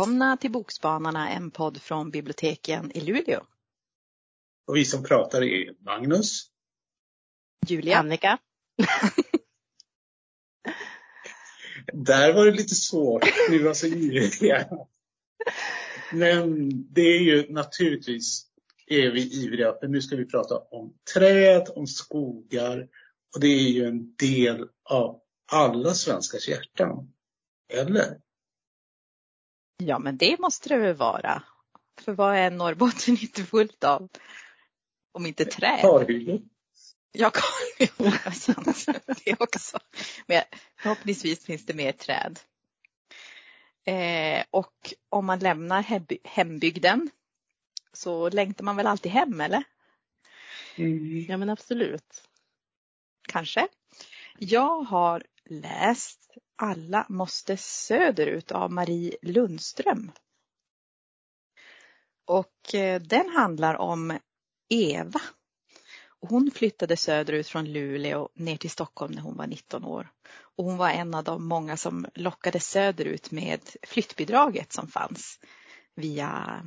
Välkomna till Bokspanarna, en podd från biblioteken i Luleå. Och vi som pratar är Magnus. Julia. Annika. Där var det lite svårt. Vi var så ivriga. Men det är ju naturligtvis är vi ivriga för nu ska vi prata om träd, om skogar och det är ju en del av alla svenskars hjärtan. Eller? Ja, men det måste det väl vara. För vad är Norrbotten inte fullt av? Om inte träd. Kalhyggen. Ja, kalhyggen. det också. Men förhoppningsvis finns det mer träd. Eh, och om man lämnar hembygden så längtar man väl alltid hem, eller? Mm. Ja, men absolut. Kanske. Jag har läst Alla måste söderut av Marie Lundström. Och eh, den handlar om Eva. Hon flyttade söderut från Luleå ner till Stockholm när hon var 19 år. Och hon var en av de många som lockades söderut med flyttbidraget som fanns via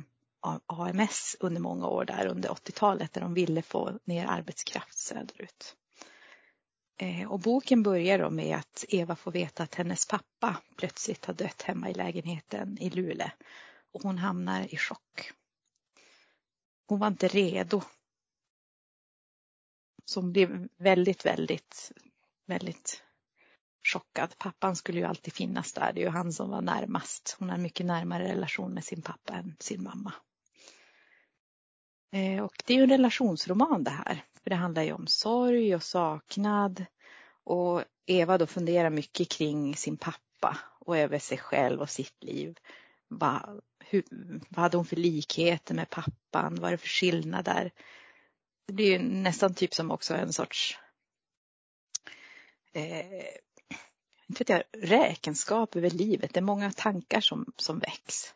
AMS under många år där under 80-talet där de ville få ner arbetskraft söderut. Eh, och boken börjar då med att Eva får veta att hennes pappa plötsligt har dött hemma i lägenheten i Luleå och hon hamnar i chock. Hon var inte redo. Så hon blev väldigt, väldigt, väldigt chockad. Pappan skulle ju alltid finnas där. Det är ju han som var närmast. Hon har en mycket närmare relation med sin pappa än sin mamma. Eh, och det är ju en relationsroman det här. För det handlar ju om sorg och saknad. Och Eva då funderar mycket kring sin pappa och över sig själv och sitt liv. Vad, hur, vad hade hon för likheter med pappan? Vad är det för skillnader? Det blir ju nästan typ som också en sorts eh, inte vet jag, räkenskap över livet. Det är många tankar som, som väcks.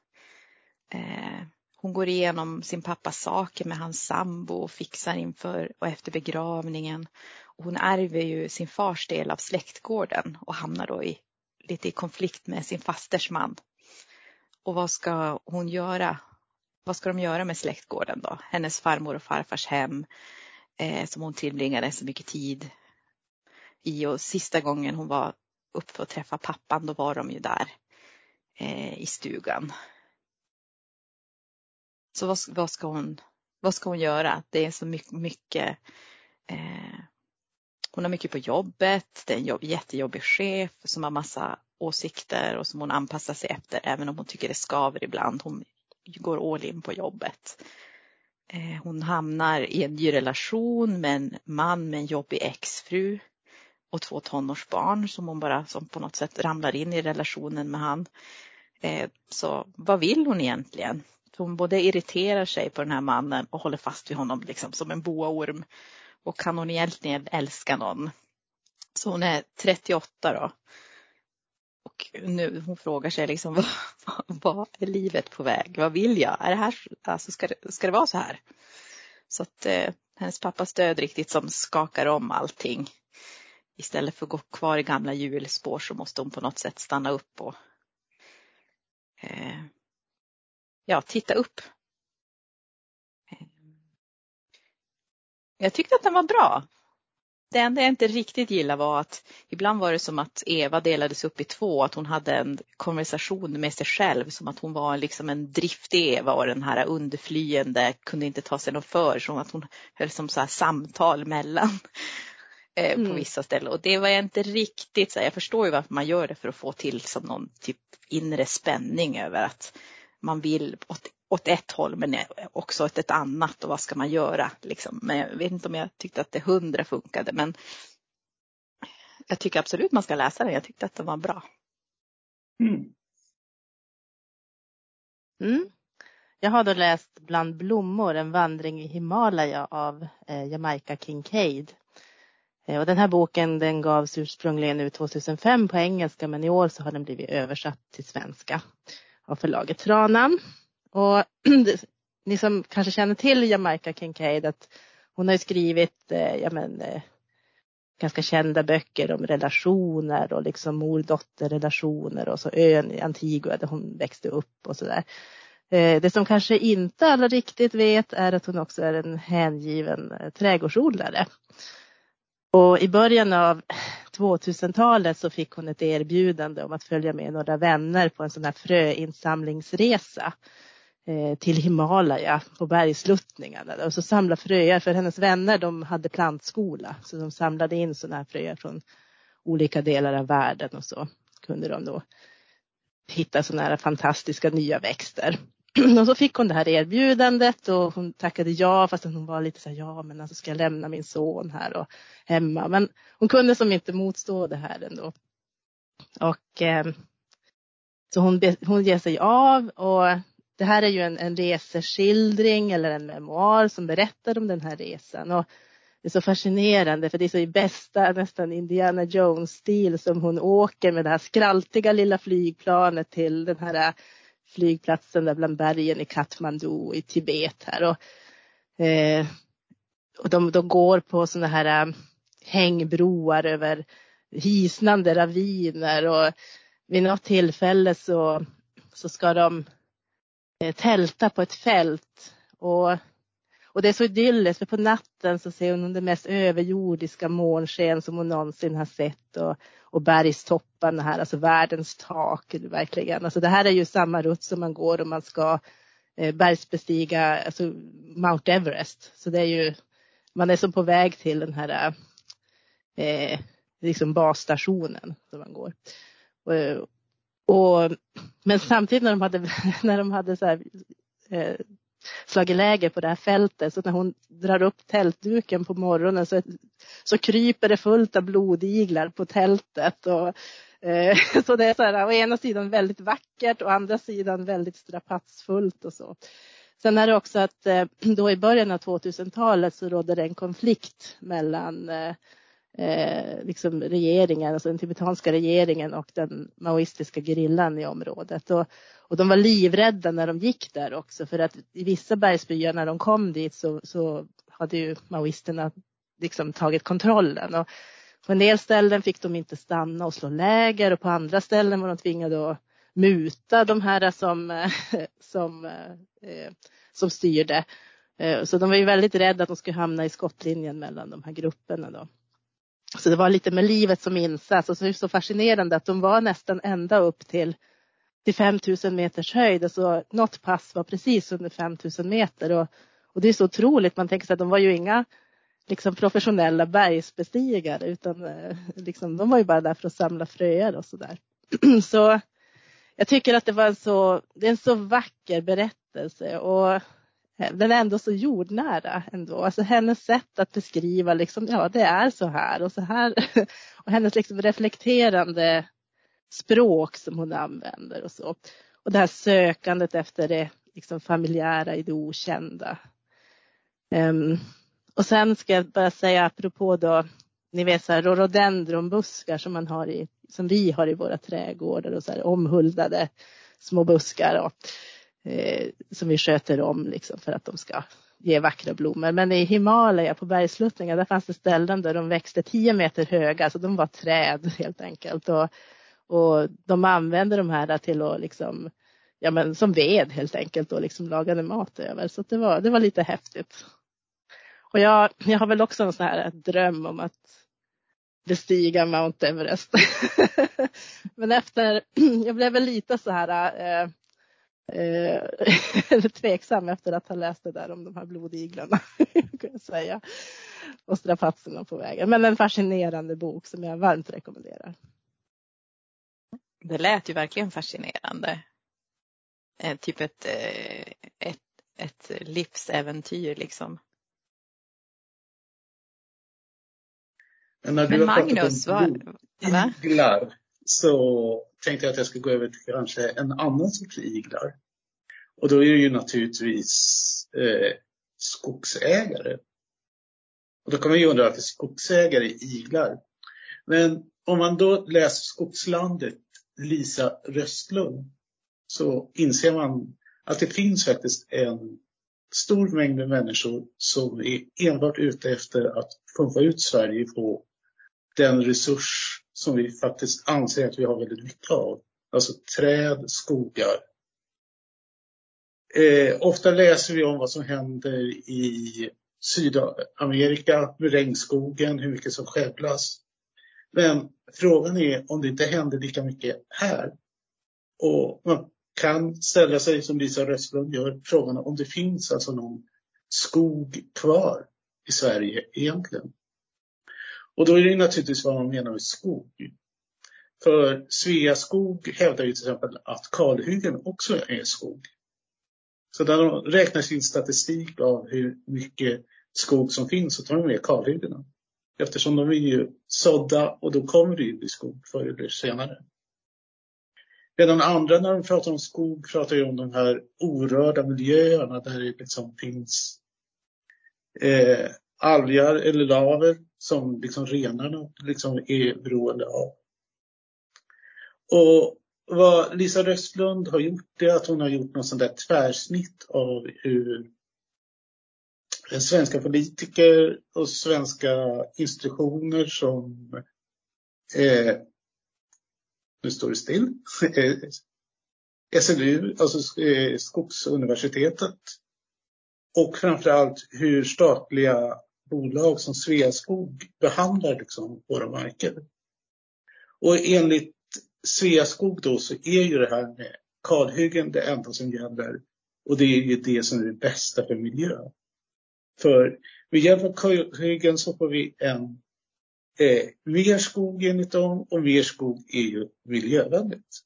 Eh, hon går igenom sin pappas saker med hans sambo och fixar inför och efter begravningen. Hon ärver ju sin fars del av släktgården och hamnar då i, lite i konflikt med sin fasters man. Och vad ska hon göra? Vad ska de göra med släktgården då? Hennes farmor och farfars hem eh, som hon tillbringade så mycket tid i och sista gången hon var upp för att träffa pappan då var de ju där eh, i stugan så vad, vad, ska hon, vad ska hon göra? Det är så mycket, mycket eh, hon har mycket på jobbet, det är en jobb, jättejobbig chef som har massa åsikter och som hon anpassar sig efter även om hon tycker det skaver ibland. Hon går all in på jobbet. Eh, hon hamnar i en ny relation med en man med en jobbig exfru och två tonårsbarn som hon bara som på något sätt ramlar in i relationen med han. Eh, så vad vill hon egentligen? Hon både irriterar sig på den här mannen och håller fast vid honom liksom som en boaorm. Och kan hon egentligen älska någon? Så hon är 38 då. Och nu hon frågar sig liksom vad, vad är livet på väg? Vad vill jag? Är det här, alltså ska, det, ska det vara så här? Så att eh, hennes pappas död riktigt som skakar om allting. Istället för att gå kvar i gamla hjulspår så måste hon på något sätt stanna upp och eh, ja, titta upp. Jag tyckte att den var bra. Det enda jag inte riktigt gillade var att ibland var det som att Eva delades upp i två, att hon hade en konversation med sig själv som att hon var liksom en driftig Eva och den här underflyende kunde inte ta sig något för, som att hon höll som så samtal mellan eh, på mm. vissa ställen. Och det var jag inte riktigt så här, jag förstår ju varför man gör det för att få till som någon typ inre spänning över att man vill åt, åt ett håll men också åt ett annat och vad ska man göra liksom. Men jag vet inte om jag tyckte att det hundra funkade men jag tycker absolut man ska läsa den. Jag tyckte att den var bra. Mm. Mm. Jag har då läst Bland blommor, en vandring i Himalaya av eh, Jamaica Kincaid. Eh, och den här boken den gavs ursprungligen ut 2005 på engelska men i år så har den blivit översatt till svenska av förlaget Tranan. Och ni som kanske känner till Jamaica Kincaid att hon har skrivit eh, ja, men, eh, ganska kända böcker om relationer och liksom mor-dotter-relationer och så ön i Antigua där hon växte upp och sådär. Eh, det som kanske inte alla riktigt vet är att hon också är en hängiven eh, trädgårdsodlare. Och i början av 2000-talet så fick hon ett erbjudande om att följa med några vänner på en sån här fröinsamlingsresa eh, till Himalaya på bergsluttningarna och så samla fröer för hennes vänner de hade plantskola så de samlade in sådana här fröer från olika delar av världen och så kunde de då hitta sådana här fantastiska nya växter. Och så fick hon det här erbjudandet och hon tackade ja fast hon var lite så här, ja men alltså ska jag lämna min son här och hemma. Men hon kunde som inte motstå det här ändå. Och eh, så hon, hon ger sig av och det här är ju en, en reseskildring eller en memoar som berättar om den här resan. Och det är så fascinerande för det är så i bästa nästan Indiana Jones-stil som hon åker med det här skraltiga lilla flygplanet till den här flygplatsen där bland bergen i Kathmandu i Tibet här. Och, eh, och de, de går på sådana här äh, hängbroar över hisnande raviner och vid något tillfälle så, så ska de eh, tälta på ett fält och och det är så idylliskt för på natten så ser hon det mest överjordiska månsken som hon någonsin har sett och, och bergstopparna här, alltså världens tak verkligen. Alltså det här är ju samma rutt som man går om man ska eh, bergsbestiga alltså Mount Everest. Så det är ju, man är som på väg till den här eh, liksom basstationen som man går. Och, och, men samtidigt när de hade, när de hade så här, eh, slagit läger på det här fältet. Så när hon drar upp tältduken på morgonen så, så kryper det fullt av blodiglar på tältet. Och, eh, så det är så här, å ena sidan väldigt vackert och å andra sidan väldigt strapatsfullt och så. Sen är det också att eh, då i början av 2000-talet så rådde det en konflikt mellan eh, eh, liksom regeringen, alltså den tibetanska regeringen och den maoistiska gerillan i området. Och, och de var livrädda när de gick där också för att i vissa bergsbyar när de kom dit så, så hade ju maoisterna liksom tagit kontrollen. Och på en del ställen fick de inte stanna och slå läger och på andra ställen var de tvingade att muta de här som, som, eh, som styrde. Eh, så de var ju väldigt rädda att de skulle hamna i skottlinjen mellan de här grupperna. Då. Så det var lite med livet som insats och så är det så fascinerande att de var nästan ända upp till, till 5000 meters höjd. Alltså, något pass var precis under 5000 meter och, och det är så otroligt. Man tänker sig att de var ju inga liksom, professionella bergsbestigare utan eh, liksom, de var ju bara där för att samla fröer och sådär. så jag tycker att det var en så, det är en så vacker berättelse och Eh, den är ändå så jordnära ändå. Alltså hennes sätt att beskriva liksom, ja det är så här och så här. Och hennes liksom reflekterande språk som hon använder och så. Och det här sökandet efter det liksom familjära i det okända. Um, och sen ska jag bara säga apropå då, ni vet så här rhododendronbuskar som man har i, som vi har i våra trädgårdar och så här omhuldade små buskar. Och, eh, som vi sköter om liksom för att de ska ge vackra blommor. Men i Himalaya på bergsluttningar där fanns det ställen där de växte 10 meter höga, så de var träd helt enkelt. Och, och de använde de här till att liksom, ja men som ved helt enkelt och liksom lagade mat över. Så det var, det var lite häftigt. Och jag, jag har väl också en sån här dröm om att bestiga Mount Everest. men efter, jag blev väl lite så här eh, eh, tveksam efter att ha läst det där om de här blodiglarna. kan jag säga. Och strapatserna på vägen. Men en fascinerande bok som jag varmt rekommenderar. Det lät ju verkligen fascinerande. Eh, typ ett, eh, ett, ett livsäventyr liksom. Men, när du Men Magnus, vad? Iglar så tänkte jag att jag skulle gå över till kanske en annan sorts iglar. Och då är det ju naturligtvis eh, skogsägare. Och då kan man ju undra varför skogsägare är iglar. Men om man då läser Skogslandet, Lisa Röstlund, så inser man att det finns faktiskt en stor mängd med människor som är enbart ute efter att pumpa ut Sverige på den resurs som vi faktiskt anser att vi har väldigt mycket av. Alltså träd, skogar. Eh, ofta läser vi om vad som händer i Sydamerika med regnskogen, hur mycket som skövlas. Men frågan är om det inte händer lika mycket här. Och man kan ställa sig, som Lisa Röstlund gör, frågan om det finns alltså någon skog kvar i Sverige egentligen. Och då är det naturligtvis vad man menar med skog. För Sveaskog hävdar ju till exempel att kalhyggen också är skog. Så när de räknar sin statistik av hur mycket skog som finns så tar de med kalhyggena. Eftersom de är ju sådda och då kommer det ju bli skog förr eller senare. Medan andra när de pratar om skog pratar ju om de här orörda miljöerna där det liksom finns eh, algar eller laver som liksom renarna liksom är beroende av. Och vad Lisa Röstlund har gjort är att hon har gjort något sånt där tvärsnitt av hur svenska politiker och svenska institutioner som eh, nu står det still. Eh, SLU, alltså eh, Skogsuniversitetet. Och framförallt hur statliga bolag som Sveaskog behandlar liksom våra marker. Och enligt Sveaskog då så är ju det här med kalhyggen det enda som gäller. Och det är ju det som är det bästa för miljön. För med hjälp av kalhyggen så får vi en eh, mer skog enligt dem och mer skog är ju miljövänligt.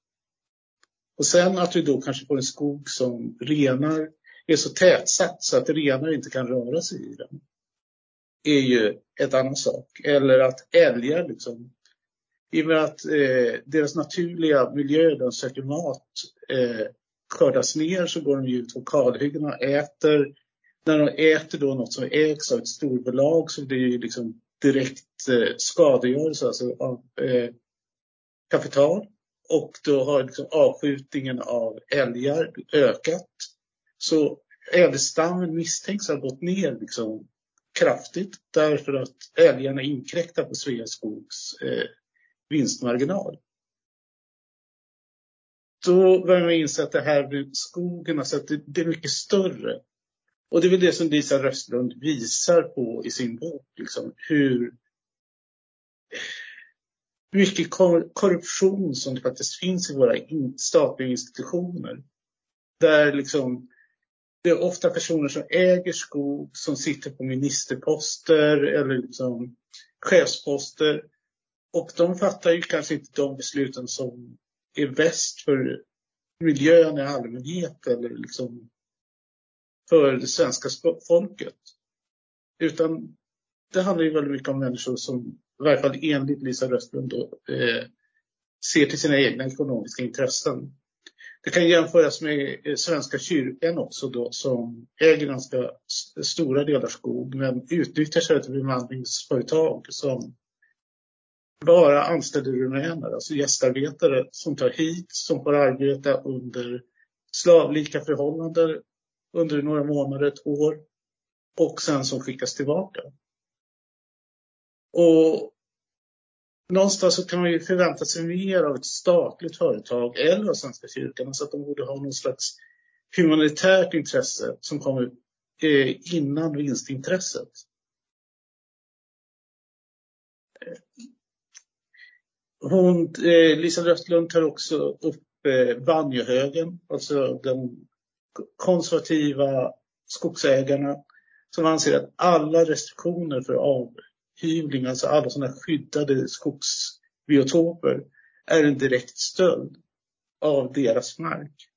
Och sen att vi då kanske får en skog som renar är så tätsatt så att renar inte kan röra sig i den är ju ett annan sak. Eller att älgar liksom, i och med att eh, deras naturliga miljö där de söker mat eh, skördas ner så går de ut på kalhyggena och äter. När de äter då något som ägs av ett storbolag så blir det ju liksom direkt eh, skadegörelse alltså av eh, kapital. Och då har liksom avskjutningen av älgar ökat. Så älgstammen misstänks ha gått ner liksom kraftigt därför att älgarna inkräktar på Sveaskogs eh, vinstmarginal. Då börjar man inse att det här med skogen, alltså att det, det är mycket större. Och det är väl det som Lisa Röstlund visar på i sin bok, liksom, hur mycket korruption som det faktiskt finns i våra statliga institutioner. Där liksom, det är ofta personer som äger skog, som sitter på ministerposter eller liksom chefsposter. Och de fattar ju kanske inte de besluten som är bäst för miljön i allmänhet eller liksom för det svenska folket. Utan det handlar ju väldigt mycket om människor som, i varje fall enligt Lisa Röstlund, då, eh, ser till sina egna ekonomiska intressen. Det kan jämföras med eh, Svenska kyrkan också då, som äger ganska stora delar skog men utnyttjar sig av bemanningsföretag som bara anställer rumäner, alltså gästarbetare som tar hit, som får arbeta under slavlika förhållanden under några månader, ett år och sen som skickas tillbaka. Och någonstans så kan man ju förvänta sig mer av ett statligt företag eller av Svenska kyrkan. Alltså att de borde ha någon slags humanitärt intresse som kommer eh, innan vinstintresset. Eh, hon, eh, Lisa Röstlund tar också upp eh, Banjohögen, alltså de konservativa skogsägarna som anser att alla restriktioner för hyvling, alltså alla sådana skyddade skogsbiotoper, är en direkt stöld av deras mark.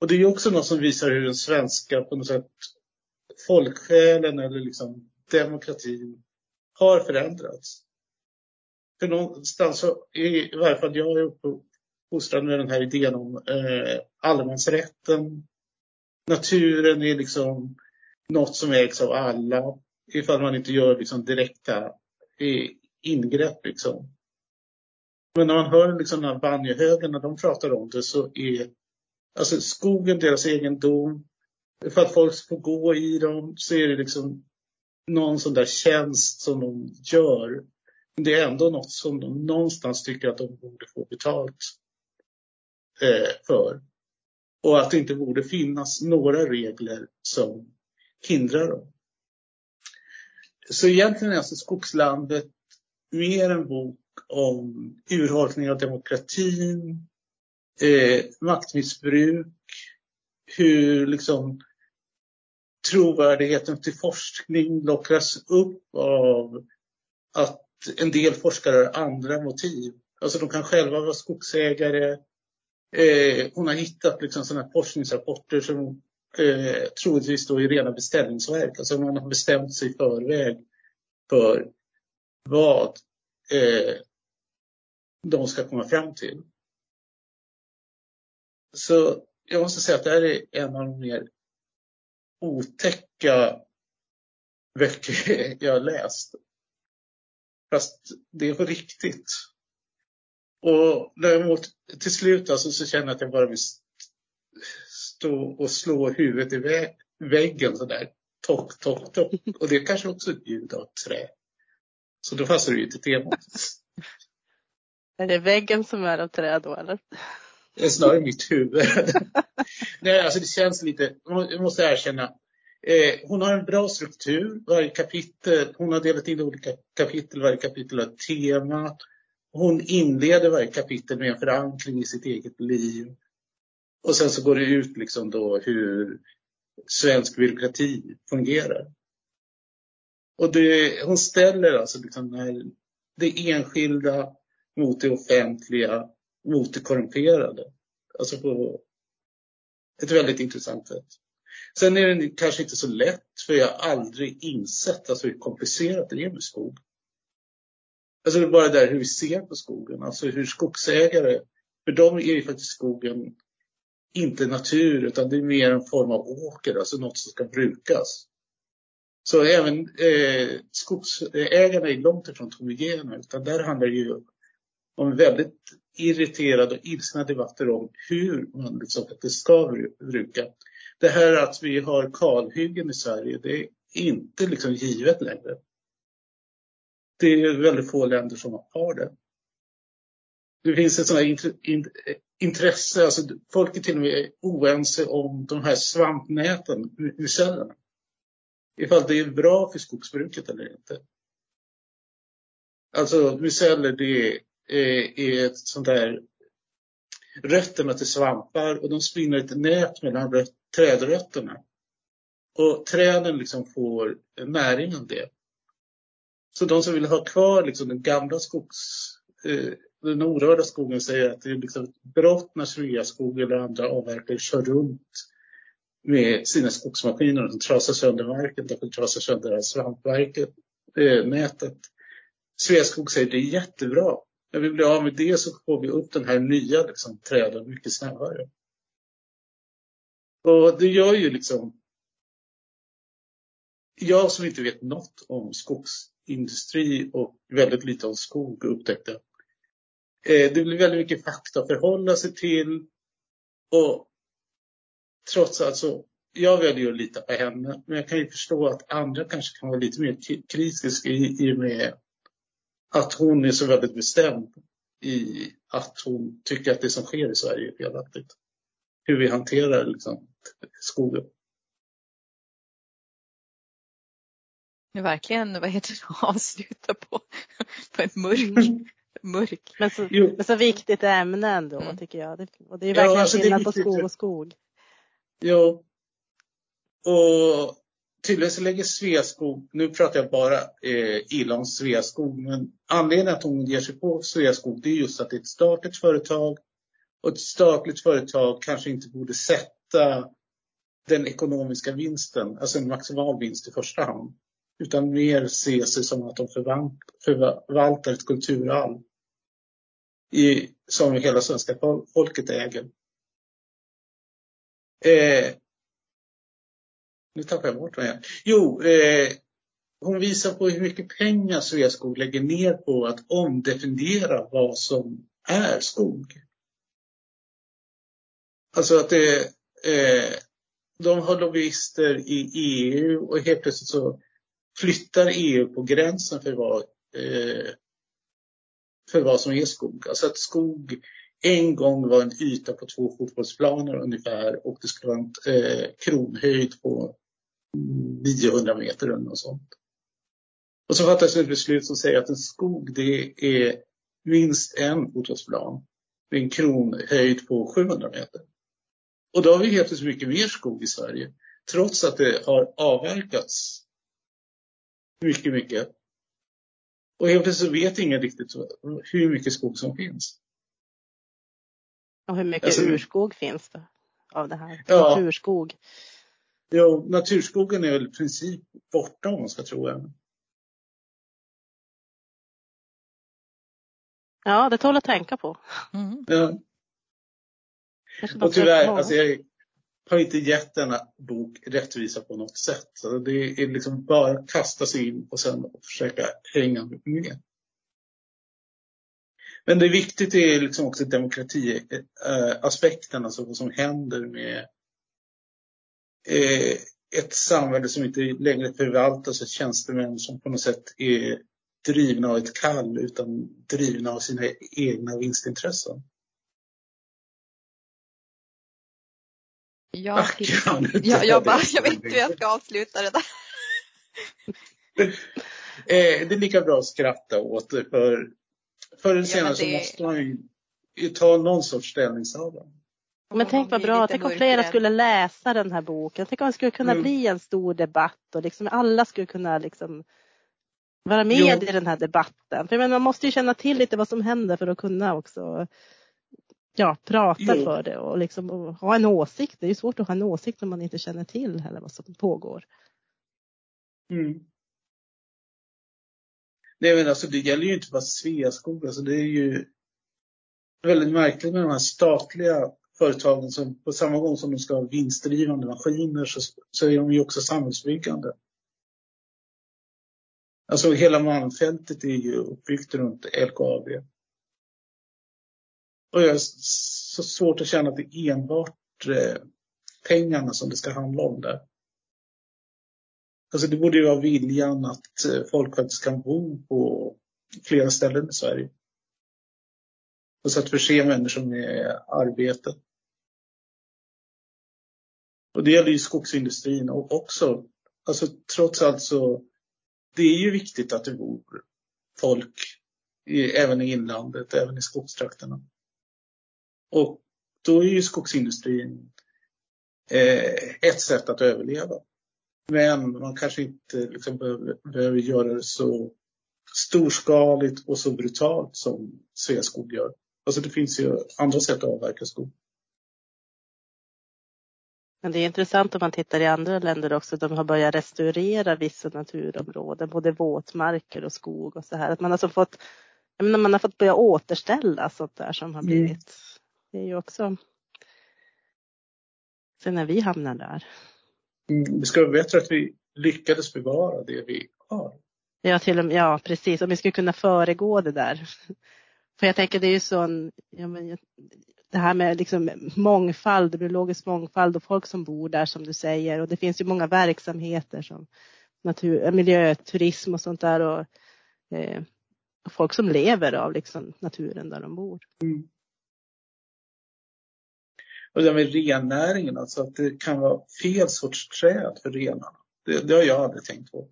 Och det är också något som visar hur den svenska på något sätt, folksjälen eller liksom demokratin har förändrats. För någonstans så, i varje fall jag är uppfostrad med den här idén om eh, allemansrätten. Naturen är liksom något som ägs av alla ifall man inte gör liksom direkta eh, ingrepp. Liksom. Men när man hör liksom den här Banjohögen, när de pratar om det så är alltså skogen deras egendom. För att folk får gå i dem så är det liksom någon sån där tjänst som de gör det är ändå något som de någonstans tycker att de borde få betalt eh, för. Och att det inte borde finnas några regler som hindrar dem. Så egentligen är alltså Skogslandet mer en bok om urholkning av demokratin, eh, maktmissbruk, hur liksom trovärdigheten till forskning lockras upp av att en del forskare har andra motiv. Alltså de kan själva vara skogsägare. Eh, hon har hittat liksom sådana forskningsrapporter som eh, troligtvis då i rena beställningsverk. Alltså man har bestämt sig i förväg för vad eh, de ska komma fram till. Så jag måste säga att det här är en av de mer otäcka böcker jag har läst. Fast det är på riktigt. Och däremot till slut alltså, så känner jag att jag bara vill stå och slå huvudet i vä väggen sådär. Tock, tock, tock. Och det är kanske också ett ljud av trä. Så då passar det ju till temat. Är det väggen som är av trä då eller? Det är snarare mitt huvud. Nej, alltså det känns lite, jag måste erkänna. Eh, hon har en bra struktur. Varje kapitel, hon har delat in olika kapitel. Varje kapitel har ett tema. Hon inleder varje kapitel med en förankring i sitt eget liv. Och sen så går det ut liksom då hur svensk byråkrati fungerar. Och det, hon ställer alltså liksom det enskilda mot det offentliga, mot det korrumperade. Alltså på ett väldigt intressant sätt. Sen är det kanske inte så lätt, för jag har aldrig insett alltså hur komplicerat det är med skog. Alltså det är bara där hur vi ser på skogen, alltså hur skogsägare, för dem är ju faktiskt skogen inte natur utan det är mer en form av åker, alltså något som ska brukas. Så även eh, skogsägarna är långt ifrån homogena utan där handlar det ju om väldigt irriterade och ilskna debatter om hur man liksom faktiskt ska bruka. Det här att vi har kalhyggen i Sverige, det är inte liksom givet längre. Det är väldigt få länder som har det. Det finns ett sånt intresse, alltså folk är till och med oense om de här svampnäten, mycellerna. Ifall det är bra för skogsbruket eller inte. Alltså myceller det är ett sånt där rötterna till svampar och de spinner ett nät mellan trädrötterna. Och träden liksom får näring av det. Så de som vill ha kvar liksom den gamla skogs, Eh, den orörda skogen säger att det är liksom ett brott när Sveaskog eller andra avverkare kör runt med sina skogsmaskiner och trasar sönder marken, därför trasar sönder svampverket, eh, nätet. Sveaskog säger att det är jättebra. När vi blir av med det så får vi upp den här nya liksom, träden mycket snabbare. Och det gör ju liksom jag som inte vet något om skogsindustri och väldigt lite om skog upptäckte det blir väldigt mycket fakta att förhålla sig till. Och trots allt så, jag väljer att lita på henne, men jag kan ju förstå att andra kanske kan vara lite mer kritiska i, i och med att hon är så väldigt bestämd i att hon tycker att det som sker i Sverige är felaktigt. Hur vi hanterar liksom, skogen. Verkligen, vad heter det, avsluta på, på en mörk. mörk. Men så, men så viktigt ämne ändå mm. tycker jag. Det, och det är verkligen ja, alltså skillnad på skog och skog. Jo. Och tydligen så lägger Sveaskog, nu pratar jag bara eh, illa om Sveaskog, men anledningen att hon ger sig på Sveaskog det är just att det är ett statligt företag och ett statligt företag kanske inte borde sätta den ekonomiska vinsten, alltså en maximal vinst i första hand, utan mer se sig som att de förvaltar ett kulturarv i, som hela svenska folket äger. Eh, nu tappar jag bort mig. Jo, eh, hon visar på hur mycket pengar Sveaskog lägger ner på att omdefiniera vad som är skog. Alltså att det, eh, de har lobbyister i EU och helt plötsligt så flyttar EU på gränsen för vad eh, för vad som är skog. Alltså att skog en gång var en yta på två fotbollsplaner ungefär och det skulle vara en eh, kronhöjd på 900 meter eller något sånt. Och så fattas ett beslut som säger att en skog det är minst en fotbollsplan med en kronhöjd på 700 meter. Och då har vi helt plötsligt mycket mer skog i Sverige. Trots att det har avverkats mycket, mycket. Och helt plötsligt vet ingen riktigt hur mycket skog som finns. Och hur mycket alltså, urskog finns det av det här? Ja, naturskog. Ja, naturskogen är väl i princip borta om man ska tro en. Ja, det tål att tänka på. Mm. Ja. Och tyvärr, alltså jag har inte gett denna bok rättvisa på något sätt. Så det är liksom bara att kasta sig in och sen försöka hänga med. Men det är viktigt är liksom också demokratiaspekten, eh, alltså vad som händer med eh, ett samhälle som inte längre förvaltas av tjänstemän som på något sätt är drivna av ett kall utan drivna av sina egna vinstintressen. Ja, till, ja, jag, bara, jag vet inte hur jag ska avsluta det där. Eh, det är lika bra att skratta åt det för förr eller senare ja, det... så måste man ju ta någon sorts ställningstagande. Men tänk vad bra, tänk om flera skulle läsa den här boken. Tänk om det skulle kunna mm. bli en stor debatt och liksom alla skulle kunna liksom vara med jo. i den här debatten. För man måste ju känna till lite vad som händer för att kunna också ja, prata jo. för det och liksom och ha en åsikt. Det är svårt att ha en åsikt om man inte känner till heller vad som pågår. Mm. Nej men alltså det gäller ju inte bara Sveaskog. Alltså det är ju väldigt märkligt med de här statliga företagen som på samma gång som de ska ha vinstdrivande maskiner så, så är de ju också samhällsbyggande. Alltså hela Malmfältet är ju uppbyggt runt LKAB. Och jag har så svårt att känna att det är enbart eh, pengarna som det ska handla om där. Alltså det borde ju vara viljan att eh, folk faktiskt kan bo på flera ställen i Sverige. Och så att förse människor med arbete. Och det gäller ju skogsindustrin också. Alltså trots allt så, det är ju viktigt att det bor folk i, även i inlandet, även i skogstrakterna. Och då är ju skogsindustrin eh, ett sätt att överleva. Men man kanske inte liksom behöver, behöver göra det så storskaligt och så brutalt som Sveaskog gör. Alltså det finns ju andra sätt att avverka skog. Men det är intressant om man tittar i andra länder också. De har börjat restaurera vissa naturområden, både våtmarker och skog och så här. Att man har alltså fått, menar, man har fått börja återställa sånt där som har mm. blivit. Det är ju också. Sen när vi hamnar där. Mm, det ska vara bättre att vi lyckades bevara det vi har. Ja, till och med, ja precis. Om vi skulle kunna föregå det där. För jag tänker det är ju sån, ja, men, det här med liksom mångfald, biologisk mångfald och folk som bor där som du säger. Och det finns ju många verksamheter som natur, miljöturism och sånt där. Och, eh, och folk som lever av liksom naturen där de bor. Mm. Och det där med rennäringen, alltså att det kan vara fel sorts träd för renarna. Det, det har jag aldrig tänkt på.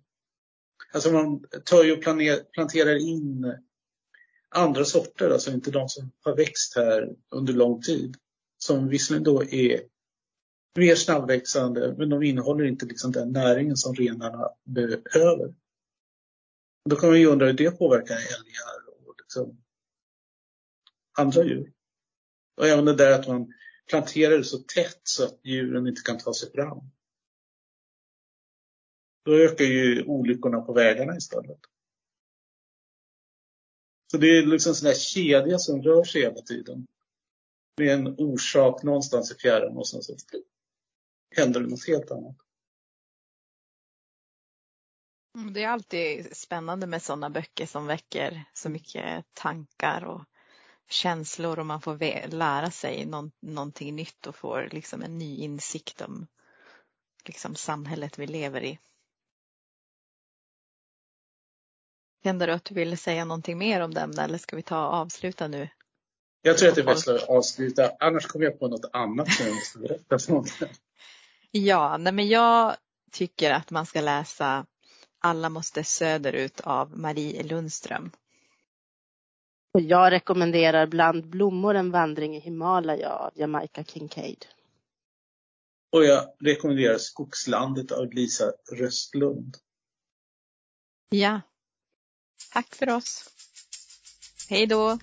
Alltså man tar ju och planterar in andra sorter, alltså inte de som har växt här under lång tid. Som visserligen då är mer snabbväxande, men de innehåller inte liksom den näringen som renarna behöver. Då kan man ju undra hur det påverkar älgar och liksom andra djur. Och även det där att man planterar det så tätt så att djuren inte kan ta sig fram. Då ökar ju olyckorna på vägarna istället. Så det är liksom en sån här kedja som rör sig hela tiden. Med en orsak någonstans i fjärran och sen så händer det något helt annat. Det är alltid spännande med sådana böcker som väcker så mycket tankar och känslor och man får lära sig någon, någonting nytt och får liksom en ny insikt om liksom samhället vi lever i. Kände du att du ville säga någonting mer om den eller ska vi ta och avsluta nu? Jag tror att det är bäst att avsluta, annars kommer jag på något annat som jag måste berätta för Ja, nej men jag tycker att man ska läsa Alla måste söderut av Marie Lundström. Och jag rekommenderar Bland blommor en vandring i Himalaya av Jamaica Kincaid. Och jag rekommenderar Skogslandet av Lisa Röstlund. Ja. Tack för oss. Hej då.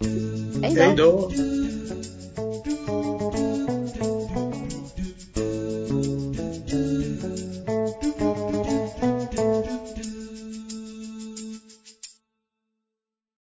Hej då!